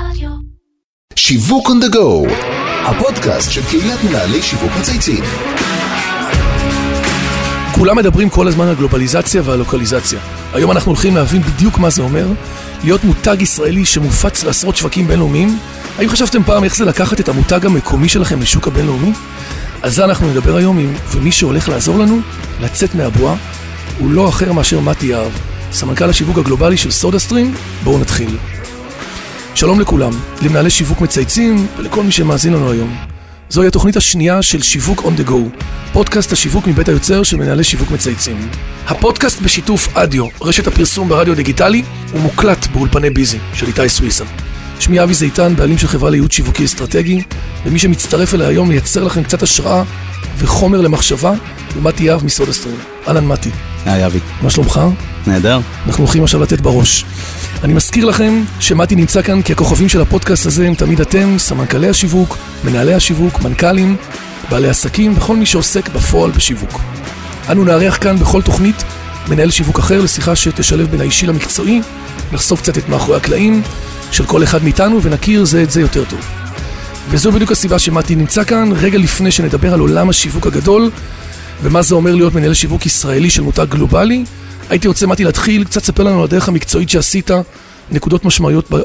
רדיו. שיווק on the go, הפודקאסט של קהילת מנהלי שיווק מצייצים. כולם מדברים כל הזמן על גלובליזציה ועל לוקליזציה. היום אנחנו הולכים להבין בדיוק מה זה אומר, להיות מותג ישראלי שמופץ לעשרות שווקים בינלאומיים. האם חשבתם פעם איך זה לקחת את המותג המקומי שלכם לשוק הבינלאומי? על זה אנחנו נדבר היום, עם, ומי שהולך לעזור לנו לצאת מהבועה הוא לא אחר מאשר מתי יהב, סמנכ"ל השיווק הגלובלי של סודה סטרים. בואו נתחיל. שלום לכולם, למנהלי שיווק מצייצים ולכל מי שמאזין לנו היום. זוהי התוכנית השנייה של שיווק on the go, פודקאסט השיווק מבית היוצר של מנהלי שיווק מצייצים. הפודקאסט בשיתוף אדיו, רשת הפרסום ברדיו דיגיטלי, ומוקלט באולפני ביזי של איתי סוויסה. שמי אבי זיתן, בעלים של חברה לייעוד שיווקי אסטרטגי, ומי שמצטרף אליי היום לייצר לכם קצת השראה וחומר למחשבה, הוא מתי יהב סטרים. אהלן מתי, היי אבי. מה שלומך? נהדר. אנחנו הולכים עכשיו לתת בראש. אני מזכיר לכם שמתי נמצא כאן כי הכוכבים של הפודקאסט הזה הם תמיד אתם, סמנכ"לי השיווק, מנהלי השיווק, מנכ"לים, בעלי עסקים וכל מי שעוסק בפועל בשיווק. אנו נארח כאן בכל תוכנית מנהל שיווק אחר לשיחה שתשלב בין האישי למקצועי, נחשוף קצת את מאחורי הקלעים של כל אחד מאיתנו ונכיר זה את זה יותר טוב. וזו בדיוק הסיבה שמתי נמצא כאן, רגע לפני שנדבר על עולם השיווק הגדול ומה זה אומר להיות מנהל שיווק ישראלי של מותג גלובלי. הייתי רוצה, מתי, להתחיל קצת לספר לנו על הדרך המקצועית שעשית, נקודות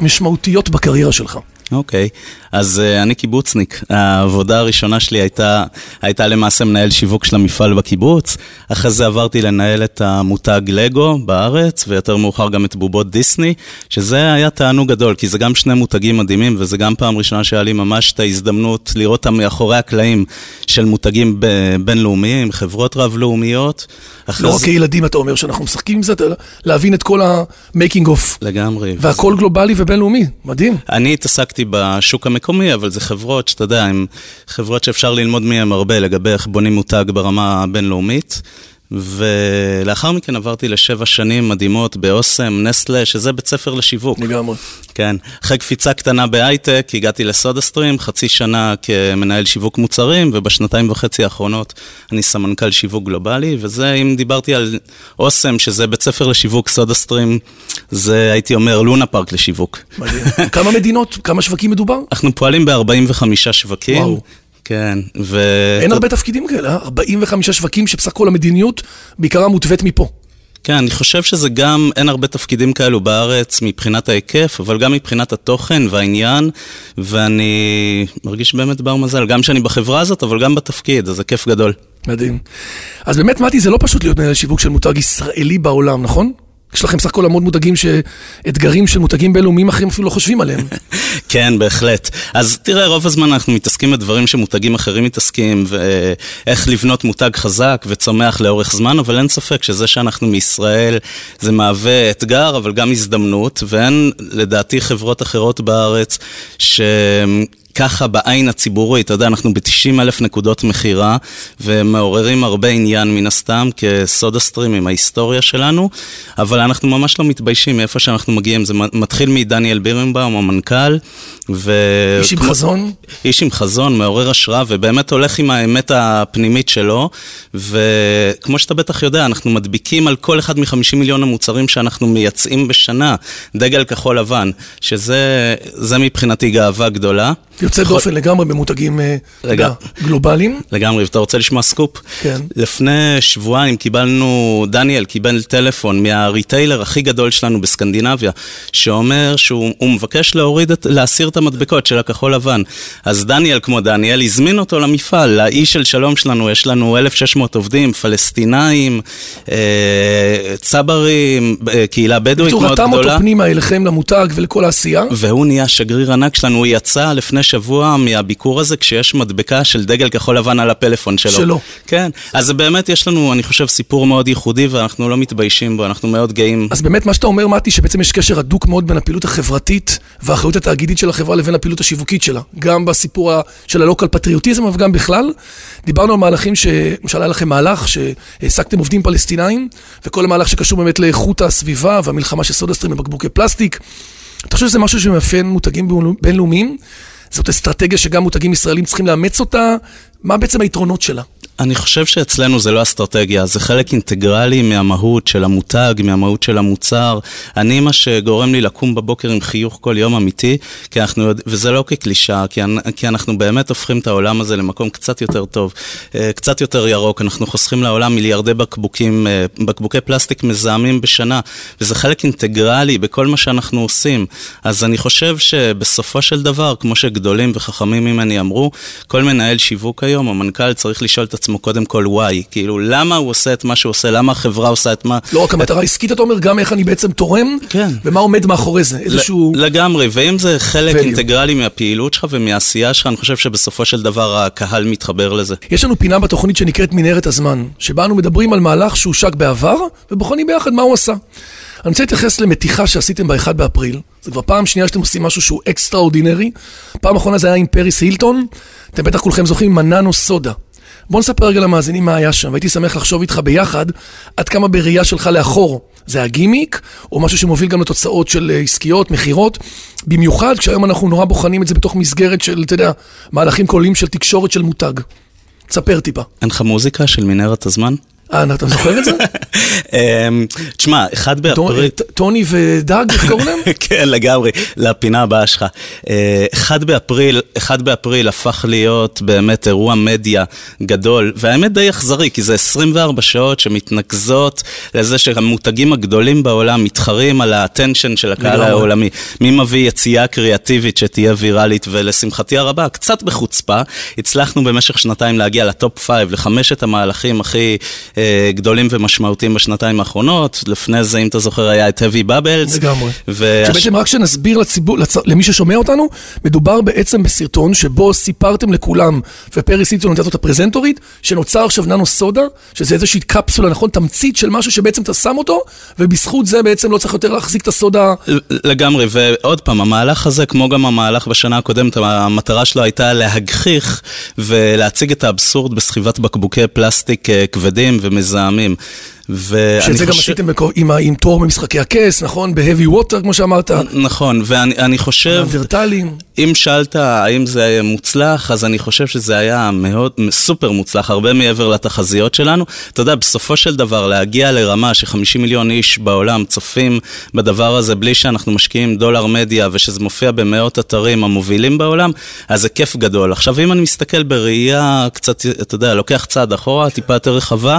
משמעותיות בקריירה שלך. אוקיי, אז uh, אני קיבוצניק. העבודה הראשונה שלי הייתה, הייתה למעשה מנהל שיווק של המפעל בקיבוץ. אחרי זה עברתי לנהל את המותג לגו בארץ, ויותר מאוחר גם את בובות דיסני, שזה היה תענוג גדול, כי זה גם שני מותגים מדהימים, וזה גם פעם ראשונה שהיה לי ממש את ההזדמנות לראות אותם מאחורי הקלעים של מותגים בינלאומיים, חברות רב-לאומיות. לא רק כילדים, אתה אומר, שאנחנו משחקים עם זה, אתה- להבין את כל ה-making of. לגמרי. והכל גלובלי ובינלאומי, מדהים. אני התעסקתי בשוק המקומי, אבל זה חברות שאתה יודע, הן חברות שאפשר ללמוד מהן הרבה לגבי איך בונים מותג ברמה הבינלאומית. ולאחר מכן עברתי לשבע שנים מדהימות באוסם, נסטלה, שזה בית ספר לשיווק. לגמרי. כן. אחרי קפיצה קטנה בהייטק, הגעתי לסודה סטרים, חצי שנה כמנהל שיווק מוצרים, ובשנתיים וחצי האחרונות אני סמנכ"ל שיווק גלובלי, וזה, אם דיברתי על אוסם, שזה בית ספר לשיווק, סודה סטרים, זה הייתי אומר לונה פארק לשיווק. מדהים. כמה מדינות, כמה שווקים מדובר? אנחנו פועלים ב-45 שווקים. וואו. כן, ו... אין הרבה תפקידים כאלה, אה? 45 שווקים שבסך הכל המדיניות בעיקרה מותווית מפה. כן, אני חושב שזה גם, אין הרבה תפקידים כאלו בארץ מבחינת ההיקף, אבל גם מבחינת התוכן והעניין, ואני מרגיש באמת בר מזל, גם שאני בחברה הזאת, אבל גם בתפקיד, אז זה כיף גדול. מדהים. אז באמת, מתי, זה לא פשוט להיות מנהל שיווק של מותג ישראלי בעולם, נכון? יש לכם סך הכל המון מותגים, ש... אתגרים של מותגים בינלאומיים אחרים אפילו לא חושבים עליהם. כן, בהחלט. אז תראה, רוב הזמן אנחנו מתעסקים בדברים שמותגים אחרים מתעסקים, ואיך לבנות מותג חזק וצומח לאורך זמן, אבל אין ספק שזה שאנחנו מישראל, זה מהווה אתגר, אבל גם הזדמנות, ואין לדעתי חברות אחרות בארץ ש... ככה בעין הציבורית, אתה יודע, אנחנו ב-90 אלף נקודות מכירה ומעוררים הרבה עניין מן הסתם כסודה סטרים עם ההיסטוריה שלנו, אבל אנחנו ממש לא מתביישים. מאיפה שאנחנו מגיעים, זה מתחיל מדניאל בירנבאום, המנכ"ל, ו... איש עם חזון? איש עם חזון, מעורר השראה, ובאמת הולך עם האמת הפנימית שלו, וכמו שאתה בטח יודע, אנחנו מדביקים על כל אחד מחמישים מיליון המוצרים שאנחנו מייצאים בשנה, דגל כחול לבן, שזה זה מבחינתי גאווה גדולה. יוצא דופן לגמרי במותגים אה, יודע, גלובליים. לגמרי, ואתה רוצה לשמוע סקופ? כן. לפני שבועיים קיבלנו, דניאל קיבל טלפון מהריטיילר הכי גדול שלנו בסקנדינביה, שאומר שהוא הוא מבקש להוריד, את, להסיר את המדבקות של הכחול לבן. אז דניאל, כמו דניאל, הזמין אותו למפעל, לאיש של שלום שלנו, יש לנו 1,600 עובדים, פלסטינאים, אה, צברים, אה, קהילה בדואית מאוד בקיצור, גדולה. רתם אותו פנימה אליכם למותג ולכל העשייה. והוא נהיה שגריר ענק שלנו, הוא יצא לפני שבוע מהביקור הזה כשיש מדבקה של דגל כחול לבן על הפלאפון שלו. שלו. כן, אז באמת יש לנו, אני חושב, סיפור מאוד ייחודי ואנחנו לא מתביישים בו, אנחנו מאוד גאים. אז באמת מה שאתה אומר, מתי, שבעצם יש קשר הדוק מאוד בין הפעילות החברתית והאחריות התאגידית של החברה לבין הפעילות השיווקית שלה. גם בסיפור של הלוקל פטריוטיזם, אבל גם בכלל. דיברנו על מהלכים ש... למשל היה לכם מהלך שהעסקתם עובדים פלסטינאים, וכל המהלך שקשור באמת לאיכות הסביבה והמלחמה של סודה סטרים בבקבוקי פלסטיק. אתה חושב שזה משהו שמאפיין מותגים בינלאומיים? זאת אסטרטגיה שגם מותגים ישראלים צריכים לאמץ אותה? מה בעצם היתרונות שלה? אני חושב שאצלנו זה לא אסטרטגיה, זה חלק אינטגרלי מהמהות של המותג, מהמהות של המוצר. אני, מה שגורם לי לקום בבוקר עם חיוך כל יום אמיתי, כי אנחנו, וזה לא כקלישאה, כי, כי אנחנו באמת הופכים את העולם הזה למקום קצת יותר טוב, אה, קצת יותר ירוק. אנחנו חוסכים לעולם מיליארדי בקבוקים, אה, בקבוקי פלסטיק מזהמים בשנה, וזה חלק אינטגרלי בכל מה שאנחנו עושים. אז אני חושב שבסופו של דבר, כמו שגדולים וחכמים ממני אמרו, כל מנהל שיווק היום, המנכ"ל צריך לשאול את עצמו קודם כל why, כאילו למה הוא עושה את מה שהוא עושה, למה החברה עושה את מה... לא רק המטרה העסקית, אתה אומר, גם איך אני בעצם תורם, כן. ומה עומד מאחורי זה, איזשהו... לגמרי, ואם זה חלק value. אינטגרלי מהפעילות שלך ומהעשייה שלך, אני חושב שבסופו של דבר הקהל מתחבר לזה. יש לנו פינה בתוכנית שנקראת מנהרת הזמן, שבה אנו מדברים על מהלך שהושק בעבר, ובוחנים ביחד מה הוא עשה. אני רוצה להתייחס למתיחה שעשיתם ב-1 באפריל. זו כבר פעם שנייה שאתם עושים משהו שהוא אקסטרה אורדינרי. פעם אחרונה זה היה עם פריס הילטון. אתם בטח כולכם זוכרים, מננו סודה. בוא נספר רגע למאזינים מה היה שם, והייתי שמח לחשוב איתך ביחד עד כמה בראייה שלך לאחור זה הגימיק, או משהו שמוביל גם לתוצאות של אה, עסקיות, מכירות. במיוחד כשהיום אנחנו נורא בוחנים את זה בתוך מסגרת של, אתה יודע, מהלכים כוללים של תקשורת של מותג. תספר טיפה. אין לך מוזיקה של מנהרת הזמן? אה, אתה זוכר את זה? אמ, תשמע, אחד באפריל... טוני ודאג, איך קוראים להם? כן, לגמרי, לפינה הבאה שלך. אה, אחד באפריל, אחד באפריל הפך להיות באמת אירוע מדיה גדול, והאמת די אכזרי, כי זה 24 שעות שמתנקזות לזה שהמותגים הגדולים בעולם מתחרים על האטנשן של הקהל העולמי. מי מביא יציאה קריאטיבית שתהיה ויראלית, ולשמחתי הרבה, קצת בחוצפה, הצלחנו במשך שנתיים להגיע לטופ 5, לחמשת המהלכים הכי... אה, גדולים ומשמעותיים בשנתיים האחרונות. לפני זה, אם אתה זוכר, היה את heavy bubbles. לגמרי. ו... שבעצם רק שנסביר לציבור, לצ... למי ששומע אותנו, מדובר בעצם בסרטון שבו סיפרתם לכולם, ופריס הילטון נותנת את הפרזנטורית, שנוצר עכשיו ננו סודה, שזה איזושהי קפסולה, נכון? תמצית של משהו שבעצם אתה שם אותו, ובזכות זה בעצם לא צריך יותר להחזיק את הסודה. לגמרי, ועוד פעם, המהלך הזה, כמו גם המהלך בשנה הקודמת, המטרה שלו הייתה להגחיך ולהציג את האבסורד בסחיבת בקבוקי פלסטיק אה, כבדים. ומזהמים. שזה גם עשיתם עם, עם תואר במשחקי הכס, נכון? ב-heavy water, כמו שאמרת. נכון, ואני חושב... הווירטלים. אם שאלת האם זה היה מוצלח, אז אני חושב שזה היה מאוד, סופר מוצלח, הרבה מעבר לתחזיות שלנו. אתה יודע, בסופו של דבר, להגיע לרמה ש-50 מיליון איש בעולם צופים בדבר הזה בלי שאנחנו משקיעים דולר מדיה ושזה מופיע במאות אתרים המובילים בעולם, אז זה כיף גדול. עכשיו, אם אני מסתכל בראייה קצת, אתה יודע, לוקח צעד אחורה, טיפה יותר רחבה,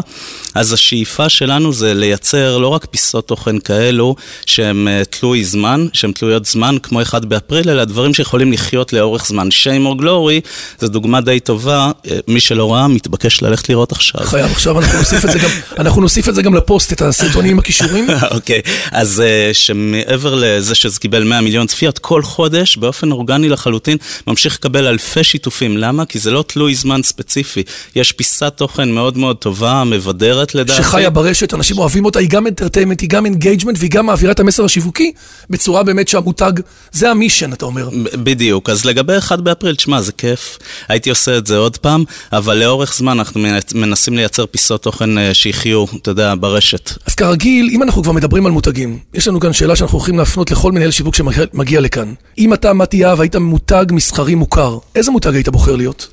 אז השאיפה שלנו זה לייצר לא רק פיסות תוכן כאלו שהם uh, תלוי זמן, שהם תלויות זמן, כמו אחד באפריל, אלא דברים שיכולים לחיות לאורך זמן. shame or glory זו דוגמה די טובה, uh, מי שלא ראה מתבקש ללכת לראות עכשיו. חייב, עכשיו אנחנו נוסיף את זה גם, אנחנו נוסיף את זה גם לפוסט, את הסרטונים עם הכישורים. אוקיי, okay. אז uh, שמעבר לזה שזה קיבל 100 מיליון צפיות, כל חודש, באופן אורגני לחלוטין, ממשיך לקבל אלפי שיתופים. למה? כי זה לא תלוי זמן ספציפי. יש פיסת תוכן מאוד מאוד טובה, מבדרת לדעתי. שחיה ברשת, אנשים אוהבים אותה, היא גם entertainment, היא גם engagement והיא גם מעבירה את המסר השיווקי בצורה באמת שהמותג, זה ה mission, אתה אומר. בדיוק, אז לגבי 1 באפריל, תשמע, זה כיף, הייתי עושה את זה עוד פעם, אבל לאורך זמן אנחנו מנסים לייצר פיסות תוכן אה, שיחיו, אתה יודע, ברשת. אז כרגיל, אם אנחנו כבר מדברים על מותגים, יש לנו כאן שאלה שאנחנו הולכים להפנות לכל מנהל שיווק שמגיע לכאן. אם אתה, מתי יהב, היית מותג מסחרי מוכר, איזה מותג היית בוחר להיות?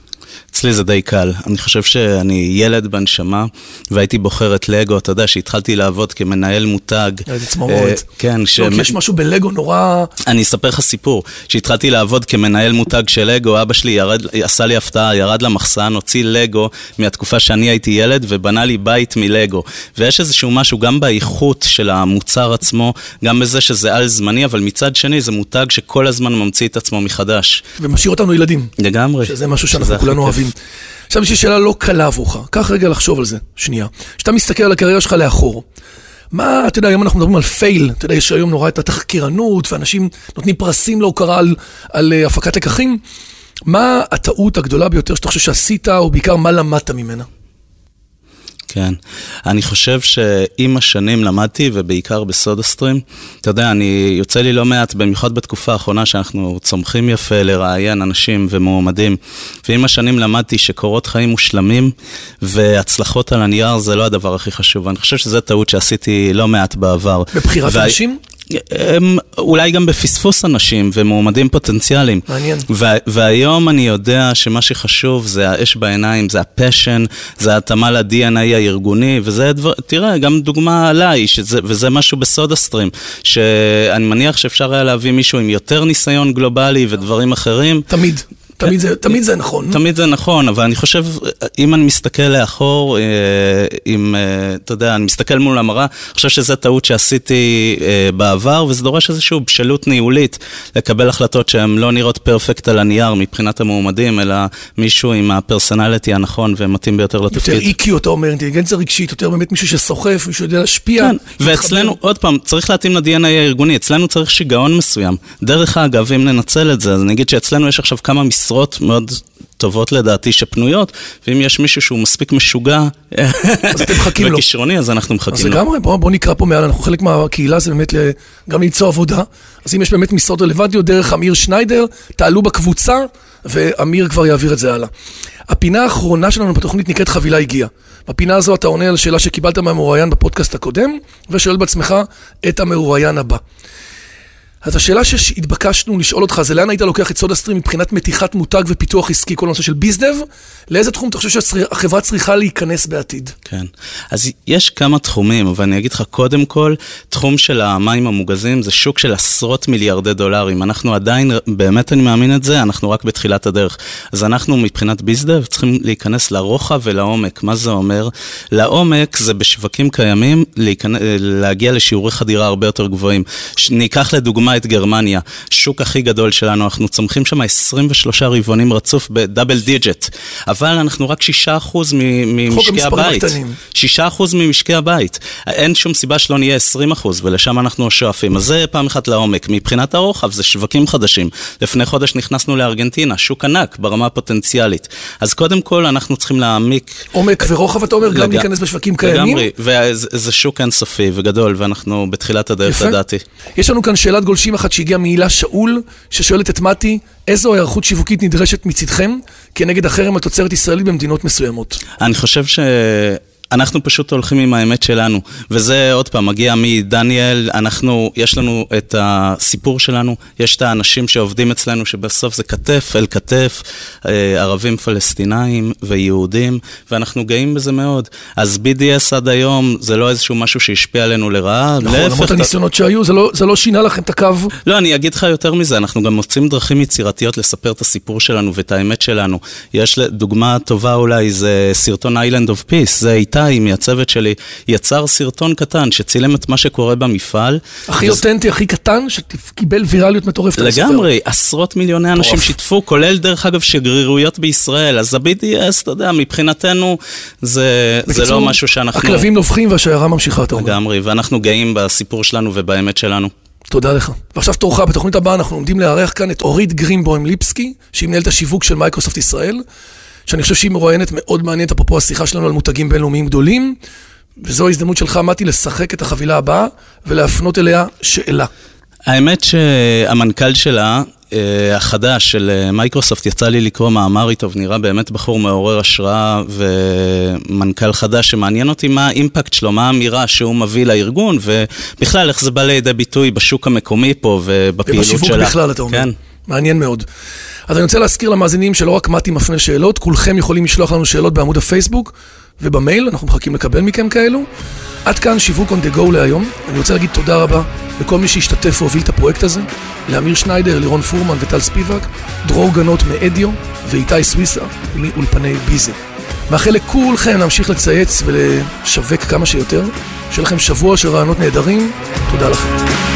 אצלי זה די קל. אני חושב שאני ילד בנשמה, והייתי בוחר את לגו, אתה יודע, שהתחלתי לעבוד כמנהל מותג. איזה צמרמורת. כן, ש... לא, כי יש משהו בלגו נורא... אני אספר לך סיפור. כשהתחלתי לעבוד כמנהל מותג של לגו, אבא שלי ירד, עשה לי הפתעה, ירד למחסן, הוציא לגו מהתקופה שאני הייתי ילד, ובנה לי בית מלגו. ויש איזשהו משהו גם באיכות של המוצר עצמו, גם בזה שזה על זמני, אבל מצד שני זה מותג שכל הזמן ממציא את עצמו מחדש. ומשאיר אותנו ילדים. לגמרי. שזה משהו שאנחנו כולנו אוהבים. מדהים. עכשיו יש לי שאלה לא קלה עבורך, קח רגע לחשוב על זה, שנייה. כשאתה מסתכל על הקריירה שלך לאחור, מה, אתה יודע, היום אנחנו מדברים על פייל, אתה יודע, יש היום נורא את התחקירנות, ואנשים נותנים פרסים להוקרה על, על uh, הפקת לקחים. מה הטעות הגדולה ביותר שאתה חושב שעשית, או בעיקר מה למדת ממנה? כן. אני חושב שעם השנים למדתי, ובעיקר בסודה סטרים, אתה יודע, אני, יוצא לי לא מעט, במיוחד בתקופה האחרונה שאנחנו צומחים יפה לראיין אנשים ומועמדים, ועם השנים למדתי שקורות חיים מושלמים, והצלחות על הנייר זה לא הדבר הכי חשוב. אני חושב שזו טעות שעשיתי לא מעט בעבר. בבחירת. אנשים? הם אולי גם בפספוס אנשים ומועמדים פוטנציאליים. מעניין. והיום אני יודע שמה שחשוב זה האש בעיניים, זה הפשן, זה ההתאמה ל-DNA הארגוני, וזה דבר, תראה, גם דוגמה עליי, שזה, וזה משהו בסודה סטרים, שאני מניח שאפשר היה להביא מישהו עם יותר ניסיון גלובלי ודברים אחרים. תמיד. תמיד זה, תמיד זה נכון. תמיד זה נכון, אבל אני חושב, אם אני מסתכל לאחור, אה, אם, אה, אתה יודע, אני מסתכל מול המראה, אני חושב שזו טעות שעשיתי אה, בעבר, וזה דורש איזושהי בשלות ניהולית לקבל החלטות שהן לא נראות פרפקט על הנייר מבחינת המועמדים, אלא מישהו עם הפרסונליטי הנכון ומתאים ביותר לתפקיד. יותר EQ, אתה אומר, אינטליגנציה רגשית, יותר באמת מישהו שסוחף, מישהו שיודע להשפיע. כן, ואצלנו, עוד פעם, צריך להתאים ל-DNA הארגוני, אצלנו צריך שיגעון מסוים. דרך אגב, אם ננצל את זה, אז אני אגיד שאצלנו יש עכשיו כמה משרות מאוד טובות לדעתי שפנויות, ואם יש מישהו שהוא מספיק משוגע אז אתם מחכים לו. וכישרוני, אז אנחנו מחכים אז לו. לגמרי, בוא, בוא נקרא פה מעל, אנחנו חלק מהקהילה, זה באמת ל- גם למצוא עבודה. אז אם יש באמת משרות רלוונטיות דרך אמיר שניידר, תעלו בקבוצה, ואמיר כבר יעביר את זה הלאה. הפינה האחרונה שלנו בתוכנית נקראת חבילה הגיעה. בפינה הזו אתה עונה על שאלה שקיבלת מהמרואיין בפודקאסט הקודם, ושואל בעצמך את המרואיין הבא. אז השאלה שהתבקשנו לשאול אותך זה לאן היית לוקח את סודה סטרים מבחינת מתיחת מותג ופיתוח עסקי, כל הנושא של ביזדב, לאיזה תחום אתה חושב שהחברה צריכה להיכנס בעתיד? כן. אז יש כמה תחומים, אבל אני אגיד לך, קודם כל, תחום של המים המוגזים זה שוק של עשרות מיליארדי דולרים. אנחנו עדיין, באמת אני מאמין את זה, אנחנו רק בתחילת הדרך. אז אנחנו מבחינת ביזדב צריכים להיכנס לרוחב ולעומק. מה זה אומר? לעומק זה בשווקים קיימים להיכנס, להגיע לשיעורי חדירה הרבה יותר גבוהים. ניקח לדוגמה את גרמניה, שוק הכי גדול שלנו, אנחנו צומחים שם 23 רבעונים רצוף בדאבל דיג'ט, אבל אנחנו רק 6% מ- חוק ממשקי הבית. הקטנים. 6% ממשקי הבית. אין שום סיבה שלא נהיה 20% ולשם אנחנו שואפים. אז זה פעם אחת לעומק. מבחינת הרוחב זה שווקים חדשים. לפני חודש נכנסנו לארגנטינה, שוק ענק ברמה הפוטנציאלית. אז קודם כל אנחנו צריכים להעמיק עומק ורוחב, אתה אומר, גם לג- להיכנס בשווקים קיימים? לגמרי, וזה זה שוק אינסופי וגדול, ואנחנו בתחילת הדרך. לדעתי. יש לנו כאן שאלת גולשים אחת שהגיעה מהילה שאול, ששואלת את מתי, איזו היערכות שיווקית נדרשת מצדכם כנגד החרם על תוצרת ישראלית במדינות מסוימות? אני חושב ש... אנחנו פשוט הולכים עם האמת שלנו, וזה עוד פעם מגיע מדניאל, אנחנו, יש לנו את הסיפור שלנו, יש את האנשים שעובדים אצלנו שבסוף זה כתף אל כתף, אה, ערבים פלסטינאים ויהודים, ואנחנו גאים בזה מאוד. אז BDS עד היום זה לא איזשהו משהו שהשפיע עלינו לרעה, נכון, למרות אתה- הניסיונות שהיו, זה לא- זה לא שינה לכם את הקו. לא, אני אגיד לך יותר מזה, אנחנו גם מוצאים דרכים יצירתיות לספר את הסיפור שלנו ואת האמת שלנו. יש דוגמה טובה אולי, זה סרטון Island of Peace, זה איתי מהצוות שלי, יצר סרטון קטן שצילם את מה שקורה במפעל. הכי וזה- אותנטי, הכי קטן, שקיבל ויראליות מטורפת. לגמרי, עשרות מיליוני אנשים. שיתפו, כולל דרך אגב שגרירויות בישראל. אז ה-BDS, אתה יודע, מבחינתנו זה, זה לא משהו שאנחנו... הכלבים נובחים והשיירה ממשיכה, אתה אומר. לגמרי, ואנחנו גאים בסיפור שלנו ובאמת שלנו. תודה לך. ועכשיו תורך, בתוכנית הבאה אנחנו עומדים לארח כאן את אורית גרינבוים ליפסקי, שהיא מנהלת השיווק של מייקרוסופט ישראל, שאני חושב שהיא מרואיינת מאוד מעניינת, אפרופו השיחה שלנו על מותגים בינלאומיים גדולים, וזו ההזדמנות שלך, מתי, לשחק את החבילה הבאה ולהפנות אליה שאלה. האמת שהמנכ"ל שלה, אה, החדש של אה, מייקרוסופט, יצא לי לקרוא מאמר איתו, ונראה באמת בחור מעורר השראה ומנכ"ל חדש שמעניין אותי מה האימפקט שלו, מה האמירה שהוא מביא לארגון, ובכלל איך זה בא לידי ביטוי בשוק המקומי פה ובפעילות שלה. ובשיווק בכלל, אתה אומר. כן. מעניין מאוד. אז אני רוצה להזכיר למאזינים שלא רק מתי מפנה שאלות, כולכם יכולים לשלוח לנו שאלות בעמוד הפייסבוק ובמייל, אנחנו מחכים לקבל מכם כאלו. עד כאן שיווק on the go להיום. אני רוצה להגיד תודה רבה לכל מי שהשתתף והוביל את הפרויקט הזה, לאמיר שניידר, לירון פורמן וטל ספיבק, דרור גנות מאדיו ואיתי סוויסה מאולפני ביזי. מאחל לכולכם להמשיך לצייץ ולשווק כמה שיותר. שיהיה לכם שבוע של רעיונות נהדרים. תודה לכם.